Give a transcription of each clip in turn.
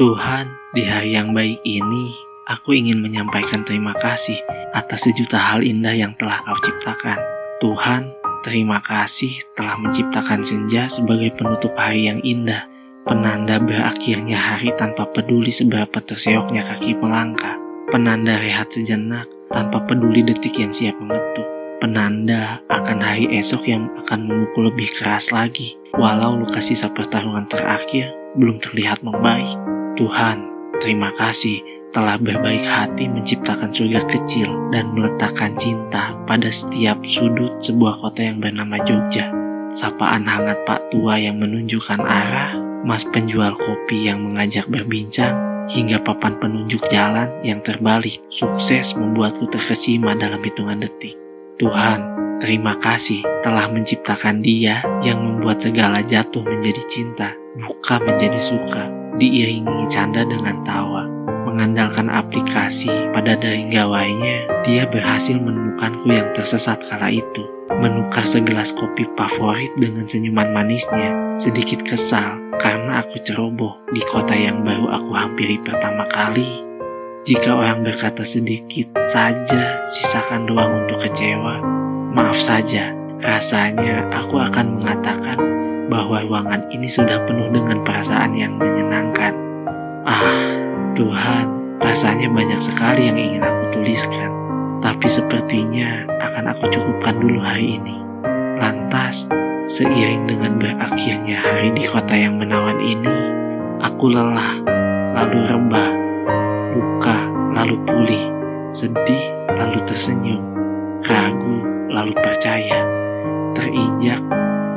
Tuhan, di hari yang baik ini, aku ingin menyampaikan terima kasih atas sejuta hal indah yang telah kau ciptakan. Tuhan, terima kasih telah menciptakan senja sebagai penutup hari yang indah, penanda berakhirnya hari tanpa peduli seberapa terseoknya kaki melangkah, penanda rehat sejenak tanpa peduli detik yang siap mengetuk, penanda akan hari esok yang akan memukul lebih keras lagi, walau luka sisa pertarungan terakhir belum terlihat membaik. Tuhan, terima kasih telah berbaik hati menciptakan surga kecil dan meletakkan cinta pada setiap sudut sebuah kota yang bernama Jogja. Sapaan hangat Pak Tua yang menunjukkan arah, Mas penjual kopi yang mengajak berbincang, hingga papan penunjuk jalan yang terbalik sukses membuatku terkesima dalam hitungan detik. Tuhan, terima kasih telah menciptakan dia yang membuat segala jatuh menjadi cinta, buka menjadi suka, diiringi canda dengan tawa. Mengandalkan aplikasi pada daring gawainya, dia berhasil menemukanku yang tersesat kala itu. Menukar segelas kopi favorit dengan senyuman manisnya, sedikit kesal karena aku ceroboh di kota yang baru aku hampiri pertama kali. Jika orang berkata sedikit saja, sisakan ruang untuk kecewa. Maaf saja, rasanya aku akan mengatakan bahwa ruangan ini sudah penuh dengan perasaan yang menyenangkan. Ah, Tuhan, rasanya banyak sekali yang ingin aku tuliskan, tapi sepertinya akan aku cukupkan dulu hari ini. Lantas, seiring dengan berakhirnya hari di kota yang menawan ini, aku lelah, lalu rebah, luka, lalu pulih, sedih, lalu tersenyum, ragu, lalu percaya, terinjak,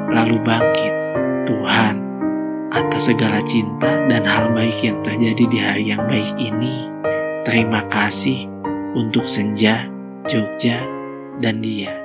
lalu bangkit Tuhan, atas segala cinta dan hal baik yang terjadi di hari yang baik ini, terima kasih untuk Senja, Jogja, dan dia.